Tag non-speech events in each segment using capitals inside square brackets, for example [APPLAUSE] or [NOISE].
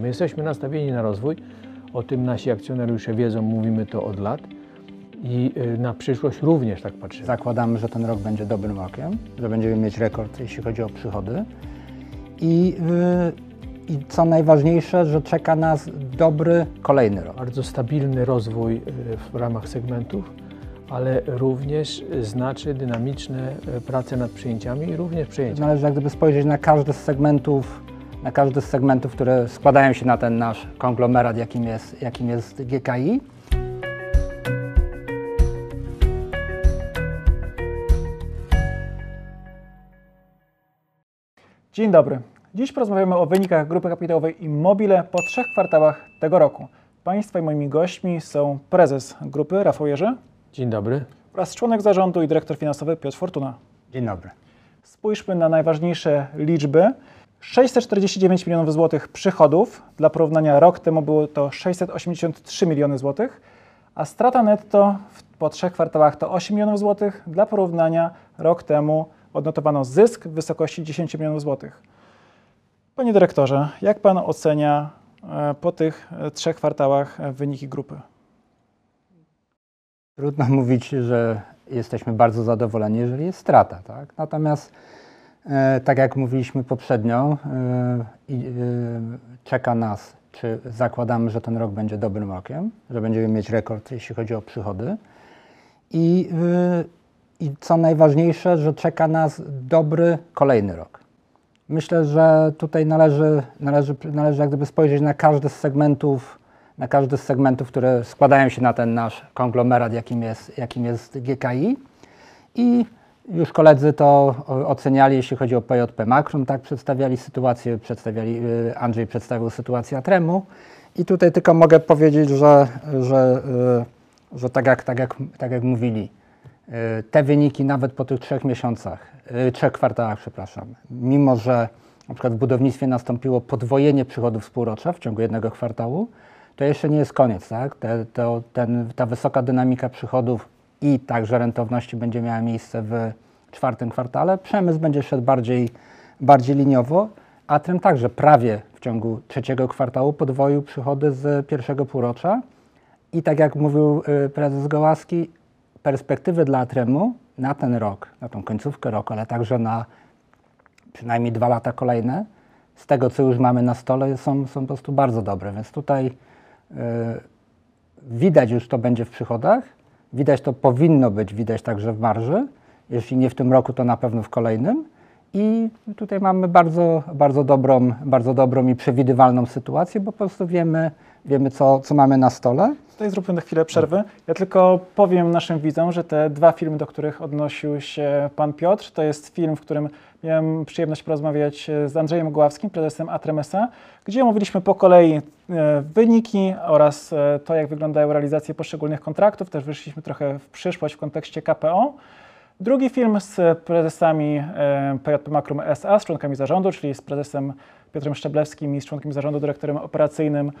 My jesteśmy nastawieni na rozwój, o tym nasi akcjonariusze wiedzą, mówimy to od lat i y, na przyszłość również tak patrzymy. Zakładamy, że ten rok będzie dobrym rokiem, że będziemy mieć rekord, jeśli chodzi o przychody. I, yy, i co najważniejsze, że czeka nas dobry kolejny rok. Bardzo stabilny rozwój y, w ramach segmentów, ale również znaczy dynamiczne y, prace nad przyjęciami i również przejęcia. Należy jak gdyby spojrzeć na każdy z segmentów, na każdy z segmentów, które składają się na ten nasz konglomerat, jakim jest, jakim jest GKI. Dzień dobry. Dziś porozmawiamy o wynikach grupy kapitałowej Immobile po trzech kwartałach tego roku. Państwa i moimi gośćmi są prezes grupy Rafał Jerzy Dzień dobry. oraz członek zarządu i dyrektor finansowy Piotr Fortuna. Dzień dobry. Spójrzmy na najważniejsze liczby. 649 milionów złotych przychodów. Dla porównania rok temu było to 683 miliony złotych, a strata netto po trzech kwartałach to 8 milionów złotych. Dla porównania rok temu odnotowano zysk w wysokości 10 milionów złotych. Panie dyrektorze, jak pan ocenia e, po tych e, trzech kwartałach e, wyniki grupy? Trudno [LAUGHS] mówić, że jesteśmy bardzo zadowoleni, jeżeli jest strata. Tak? Natomiast, tak jak mówiliśmy poprzednio, e, e, czeka nas, czy zakładamy, że ten rok będzie dobrym rokiem, że będziemy mieć rekord, jeśli chodzi o przychody. I, e, I co najważniejsze, że czeka nas dobry kolejny rok. Myślę, że tutaj należy, należy, należy jak gdyby spojrzeć na każdy z segmentów, na każdy z segmentów, które składają się na ten nasz konglomerat, jakim jest, jakim jest GKI. I już koledzy to oceniali, jeśli chodzi o PJP Makrum, tak przedstawiali sytuację, przedstawiali, y, Andrzej przedstawił sytuację Atremu. I tutaj tylko mogę powiedzieć, że, że, y, że tak, jak, tak, jak, tak jak mówili, y, te wyniki nawet po tych trzech miesiącach, trzech kwartałach, przepraszam, mimo że na przykład w budownictwie nastąpiło podwojenie przychodów z półrocza w ciągu jednego kwartału, to jeszcze nie jest koniec, tak? Te, to, ten, ta wysoka dynamika przychodów i także rentowności będzie miała miejsce w czwartym kwartale. Przemysł będzie szedł bardziej, bardziej liniowo, a tym także prawie w ciągu trzeciego kwartału podwoił przychody z pierwszego półrocza. I tak jak mówił y, prezes Gołaski, perspektywy dla Atremu na ten rok, na tą końcówkę roku, ale także na przynajmniej dwa lata kolejne, z tego co już mamy na stole, są, są po prostu bardzo dobre. Więc tutaj y, widać już to będzie w przychodach, widać to powinno być, widać także w marży. Jeśli nie w tym roku, to na pewno w kolejnym. I tutaj mamy bardzo, bardzo, dobrą, bardzo dobrą i przewidywalną sytuację, bo po prostu wiemy, wiemy co, co mamy na stole. Tutaj zróbmy na chwilę przerwy. Ja tylko powiem naszym widzom, że te dwa filmy, do których odnosił się pan Piotr, to jest film, w którym miałem przyjemność porozmawiać z Andrzejem Gławskim, prezesem Atremesa, gdzie omówiliśmy po kolei e, wyniki oraz e, to, jak wyglądają realizacje poszczególnych kontraktów. Też wyszliśmy trochę w przyszłość w kontekście KPO. Drugi film z prezesami e, PJP Makrum SA, z członkami zarządu, czyli z prezesem Piotrem Szczeblewskim i z członkiem zarządu, dyrektorem operacyjnym e,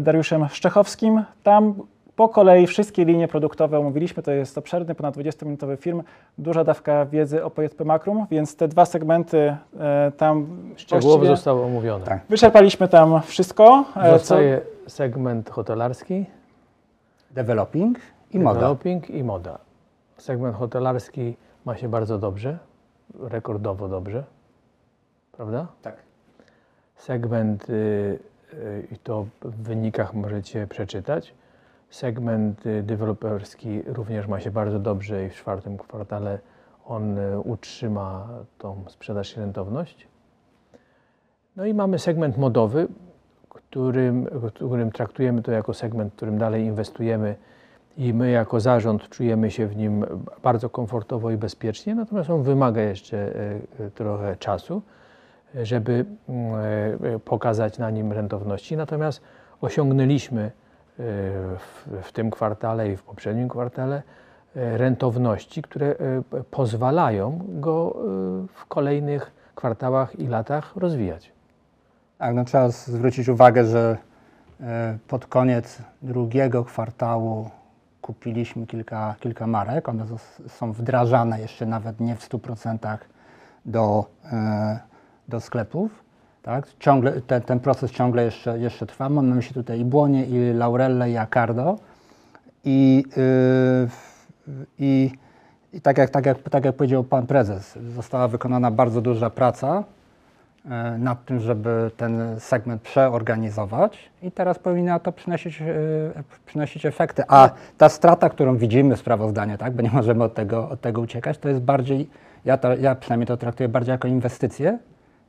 Dariuszem Szczechowskim. Tam po kolei wszystkie linie produktowe omówiliśmy. To jest obszerny, ponad 20-minutowy film, duża dawka wiedzy o PJP Makrum, więc te dwa segmenty e, tam Szczegółowo zostało omówione. Tak. wyczerpaliśmy tam wszystko. e, co- Zostaje segment hotelarski, Developing i moda. developing i moda. Segment hotelarski ma się bardzo dobrze, rekordowo dobrze, prawda? Tak. Segment, y, i to w wynikach możecie przeczytać, segment y, deweloperski również ma się bardzo dobrze i w czwartym kwartale on y, utrzyma tą sprzedaż i rentowność. No i mamy segment modowy, którym, którym traktujemy to jako segment, w którym dalej inwestujemy i my jako zarząd czujemy się w nim bardzo komfortowo i bezpiecznie, natomiast on wymaga jeszcze trochę czasu, żeby mm, e, pokazać na nim rentowności. Natomiast osiągnęliśmy e, w, tym kwartale i w poprzednim kwartale e, rentowności, które pozwalają go w kolejnych kwartałach i latach rozwijać. Tak, no trzeba zwrócić uwagę, że pod koniec drugiego kwartału kupiliśmy kilka, kilka marek. One są wdrażane jeszcze nawet nie w 100% do, do sklepów. Tak? Ciągle, ten, ten proces ciągle jeszcze, jeszcze trwa. Mam na myśli tutaj i Błonie, i Laurelle, i Acardo. I, yy, i, i tak, jak, tak, jak, tak jak powiedział pan prezes, została wykonana bardzo duża praca e, nad tym, żeby ten segment przeorganizować i teraz powinna to przynosić, e, przynosić efekty. A ta strata, którą widzimy w sprawozdaniu, tak, bo nie możemy od tego, od tego uciekać, to jest bardziej, ja, to, ja przynajmniej to traktuję bardziej jako inwestycje,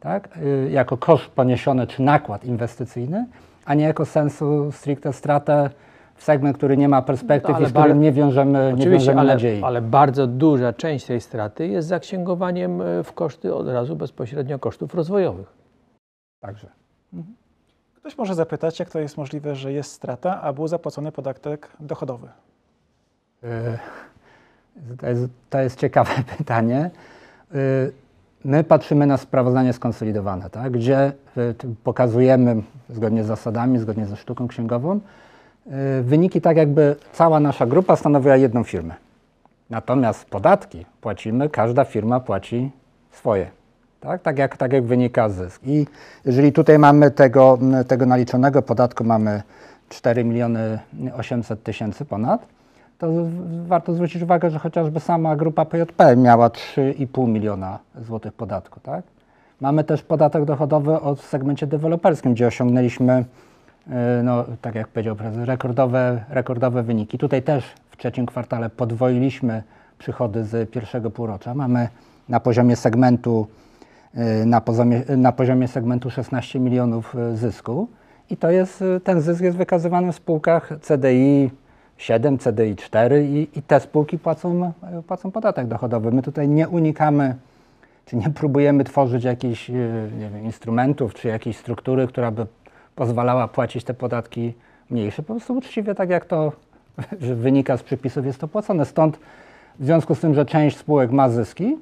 tak, y, jako koszt poniesiony czy nakład inwestycyjny, a nie jako sensu stricte stratę w segment, który nie ma perspektyw No, i z którym nie wiążemy, nie wiążemy ale, nadziei. ale bardzo duża część tej straty jest zaksięgowaniem e, w koszty od razu bezpośrednio kosztów rozwojowych. Także. Ktoś może zapytać, jak to jest możliwe, że jest strata, a był zapłacony podatek dochodowy. Y, To jest, to jest ciekawe [LAUGHS] pytanie. My patrzymy na sprawozdanie skonsolidowane, tak? gdzie y, pokazujemy zgodnie z zasadami, zgodnie ze sztuką księgową, y, wyniki tak jakby cała nasza grupa stanowiła jedną firmę. Natomiast podatki płacimy, każda firma płaci swoje. Tak, tak, jak, tak jak wynika zysk. I jeżeli tutaj mamy tego, tego naliczonego podatku, mamy 4 miliony 800 tysięcy ponad, to warto zwrócić uwagę, że chociażby sama grupa PJP miała 3,5 miliona złotych podatku. Tak? Mamy też podatek dochodowy od segmencie deweloperskim, gdzie osiągnęliśmy, e, no, tak jak powiedział prezes, rekordowe, rekordowe wyniki. Tutaj też w trzecim kwartale podwoiliśmy przychody z pierwszego półrocza. Mamy na poziomie segmentu y, na poziomie, na poziomie segmentu 16 milionów y, zysku i to jest, y, ten zysk jest wykazywany w spółkach CDI 7, CDI 4 i, i te spółki płacą, płacą podatek dochodowy. My tutaj nie unikamy, czy nie próbujemy tworzyć jakichś nie wiem, instrumentów, czy jakiejś struktury, która by pozwalała płacić te podatki mniejsze. Po prostu uczciwie, tak jak to [LAUGHS] wynika z przepisów, jest to płacone. Stąd w związku z tym, że część spółek ma zyski,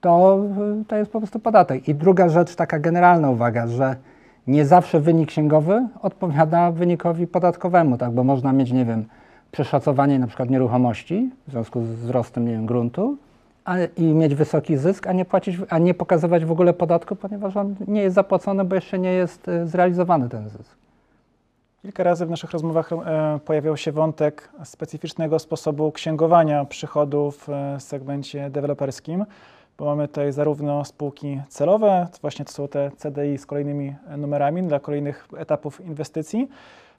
to, to jest po prostu podatek. I druga rzecz, taka generalna uwaga, że nie zawsze wynik księgowy odpowiada wynikowi podatkowemu, tak? bo można mieć, nie wiem, przeszacowanie na przykład nieruchomości w związku z wzrostem nie wiem, gruntu a, i mieć wysoki zysk, a nie, płacić, a nie pokazywać w ogóle podatku, ponieważ on nie jest zapłacony, bo jeszcze nie jest y, zrealizowany ten zysk. Kilka razy w naszych rozmowach e, pojawiał się wątek specyficznego sposobu księgowania przychodów e, w segmencie deweloperskim, bo mamy tutaj zarówno spółki celowe, właśnie to są te CDI z kolejnymi e, numerami dla kolejnych etapów inwestycji,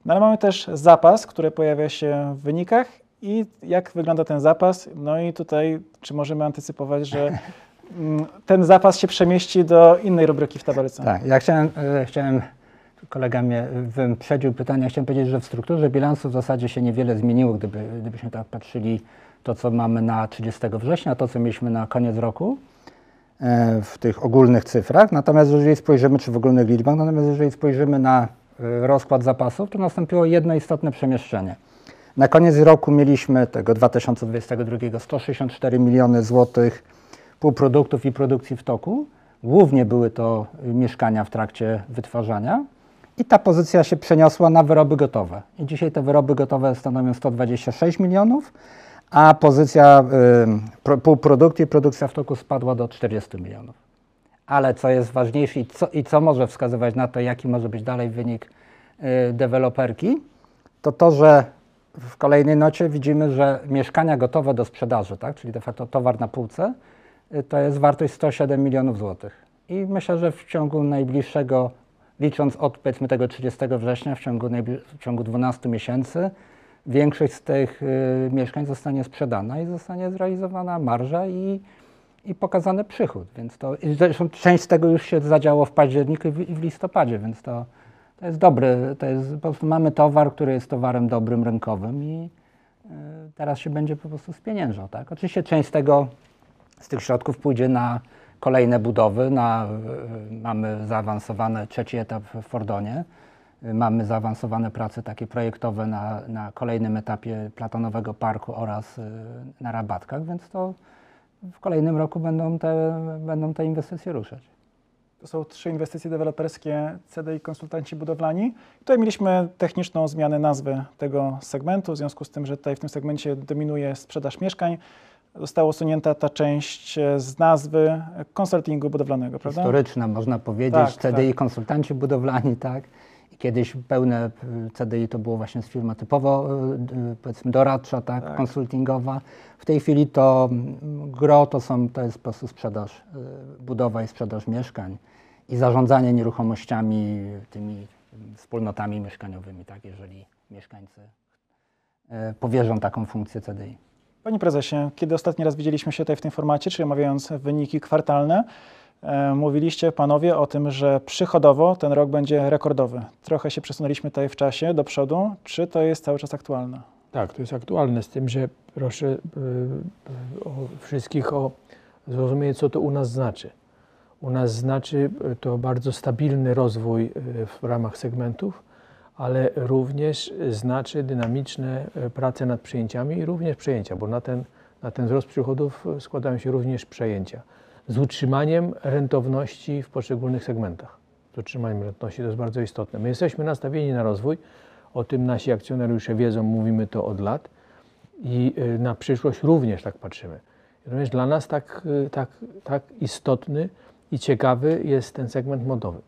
no ale mamy też zapas, który pojawia się w wynikach i jak wygląda ten zapas. No i tutaj, czy możemy antycypować, że mm, ten zapas się przemieści do innej rubryki w tabelce? Tak, ja chciałem, e, chciałem kolega mnie wyprzedził pytania, chciałem powiedzieć, że w strukturze bilansu w zasadzie się niewiele zmieniło, gdyby, gdybyśmy tak patrzyli to, co mamy na 30 września, to, co mieliśmy na koniec roku e, w tych ogólnych cyfrach. Natomiast jeżeli spojrzymy, czy w ogólnych liczbach, natomiast jeżeli spojrzymy na rozkład zapasów, to nastąpiło jedno istotne przemieszczenie. Na koniec roku mieliśmy tego 2022 164 miliony złotych półproduktów i produkcji w toku. Głównie były to y, mieszkania w trakcie wytwarzania i ta pozycja się przeniosła na wyroby gotowe. I dzisiaj te wyroby gotowe stanowią 126 milionów, a pozycja y, i produkcja w toku spadła do 40 milionów. Ale co jest ważniejsze i co, i co może wskazywać na to, jaki może być dalej wynik y, deweloperki, to to, że w kolejnej nocie widzimy, że mieszkania gotowe do sprzedaży, tak, czyli de facto towar na półce, y, to jest wartość 107 milionów złotych. I myślę, że w ciągu najbliższego, licząc od powiedzmy tego 30 września, w ciągu, w ciągu 12 miesięcy, większość z tych y, mieszkań zostanie sprzedana i zostanie zrealizowana marża i, i pokazany przychód. Więc to, zresztą część z tego już się zadziało w październiku i w, i w listopadzie, więc to, to jest dobry, to jest, po prostu mamy towar, który jest towarem dobrym, rynkowym i y, teraz się będzie po prostu spieniężał. Tak? Oczywiście część z tego, z tych środków pójdzie na kolejne budowy, na, y, mamy zaawansowany trzeci etap w Fordonie, y, mamy zaawansowane prace takie projektowe na, na kolejnym etapie Platonowego Parku oraz y, na Rabatkach, więc to w kolejnym roku będą te, będą te inwestycje ruszać. To są trzy inwestycje deweloperskie CDI Konsultanci Budowlani. Tutaj mieliśmy techniczną zmianę nazwy tego segmentu, w związku z tym, że tutaj w tym segmencie dominuje sprzedaż mieszkań. została usunięta ta część e, z nazwy konsultingu budowlanego, prawda? Historyczna, można powiedzieć, Tak, CDI tak. konsultanci budowlani, tak. Kiedyś pełne y, CDI to było właśnie z firma typowo, y, y, powiedzmy doradcza, tak, Tak. konsultingowa. W tej chwili to gro to są, to jest po prostu sprzedaż, budowa i sprzedaż mieszkań i zarządzanie nieruchomościami, tymi wspólnotami mieszkaniowymi, tak, jeżeli mieszkańcy powierzą taką funkcję CDI. Panie prezesie, kiedy ostatni raz widzieliśmy się tutaj w tym formacie, czyli omawiając wyniki kwartalne, e, mówiliście panowie o tym, że przychodowo ten rok będzie rekordowy. Trochę się przesunęliśmy tutaj w czasie do przodu. Czy to jest cały czas aktualne? Tak, to jest aktualne, z tym, że proszę y, o wszystkich o zrozumienie, co to u nas znaczy. U nas znaczy to bardzo stabilny rozwój w ramach segmentów, ale również znaczy dynamiczne prace nad przejęciami i również przejęcia, bo na ten, na ten wzrost przychodów składają się również przejęcia. Z utrzymaniem rentowności w poszczególnych segmentach. Z utrzymaniem rentowności to jest bardzo istotne. My jesteśmy nastawieni na rozwój, o tym nasi akcjonariusze wiedzą, mówimy to od lat i y, na przyszłość również tak patrzymy. Natomiast dla nas tak, y, tak, tak istotny i ciekawy jest ten segment modowy,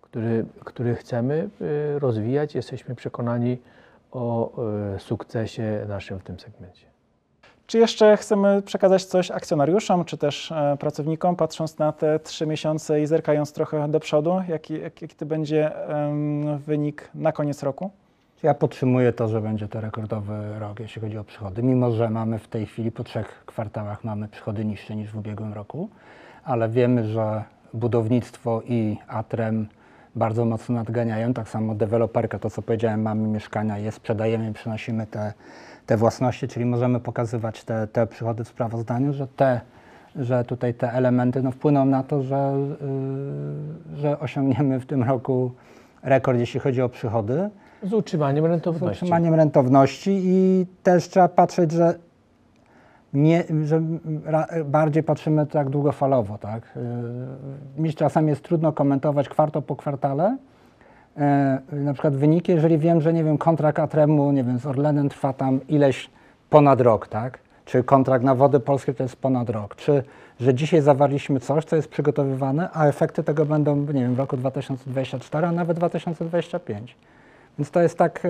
który, który chcemy y, rozwijać. Jesteśmy przekonani o sukcesie naszym w tym segmencie. Czy jeszcze chcemy przekazać coś akcjonariuszom, czy też e, pracownikom, patrząc na te trzy miesiące i zerkając trochę do przodu? Jaki, jaki, to będzie wynik na koniec roku? Ja podtrzymuję to, że będzie to rekordowy rok, jeśli chodzi o przychody, mimo że mamy w tej chwili po trzech kwartałach mamy przychody niższe niż w ubiegłym roku, ale wiemy, że budownictwo i Atrem bardzo mocno nadganiają, tak samo deweloperka, to co powiedziałem, mamy mieszkania, je sprzedajemy, przynosimy te, te własności, czyli możemy pokazywać te, te przychody w sprawozdaniu, że te że tutaj te elementy no, wpłyną na to, że, yy, że osiągniemy w tym roku rekord, jeśli chodzi o przychody Z utrzymaniem z rentowności. utrzymaniem rentowności i też trzeba patrzeć, że, nie, że ra, bardziej patrzymy tak długofalowo. Tak? Yy, Mi czasami jest trudno komentować kwartał po kwartale, yy, na przykład wyniki, jeżeli wiem, że nie wiem, kontrakt Atremu, nie wiem, z Orlenem trwa tam ileś ponad rok, tak? Czy kontrakt na wody polskie to jest ponad rok, czy że dzisiaj zawarliśmy coś, co jest przygotowywane, a efekty tego będą, nie wiem, w roku 2024, a nawet 2025. Więc to jest tak, y,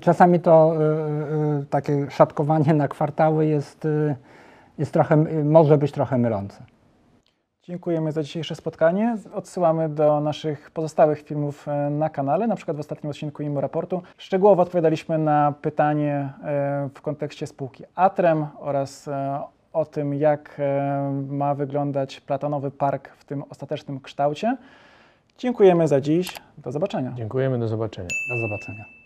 czasami to y, y, takie szatkowanie na kwartały jest, jest trochę, może być trochę mylące. Dziękujemy za dzisiejsze spotkanie. Odsyłamy do naszych pozostałych filmów e, na kanale, na przykład w ostatnim odcinku IMO Raportu. Szczegółowo odpowiadaliśmy na pytanie e, w kontekście spółki Atrem oraz e, o tym, jak e, ma wyglądać platanowy park w tym ostatecznym kształcie. Dziękujemy za dziś. Do zobaczenia. Dziękujemy, do zobaczenia. Do zobaczenia.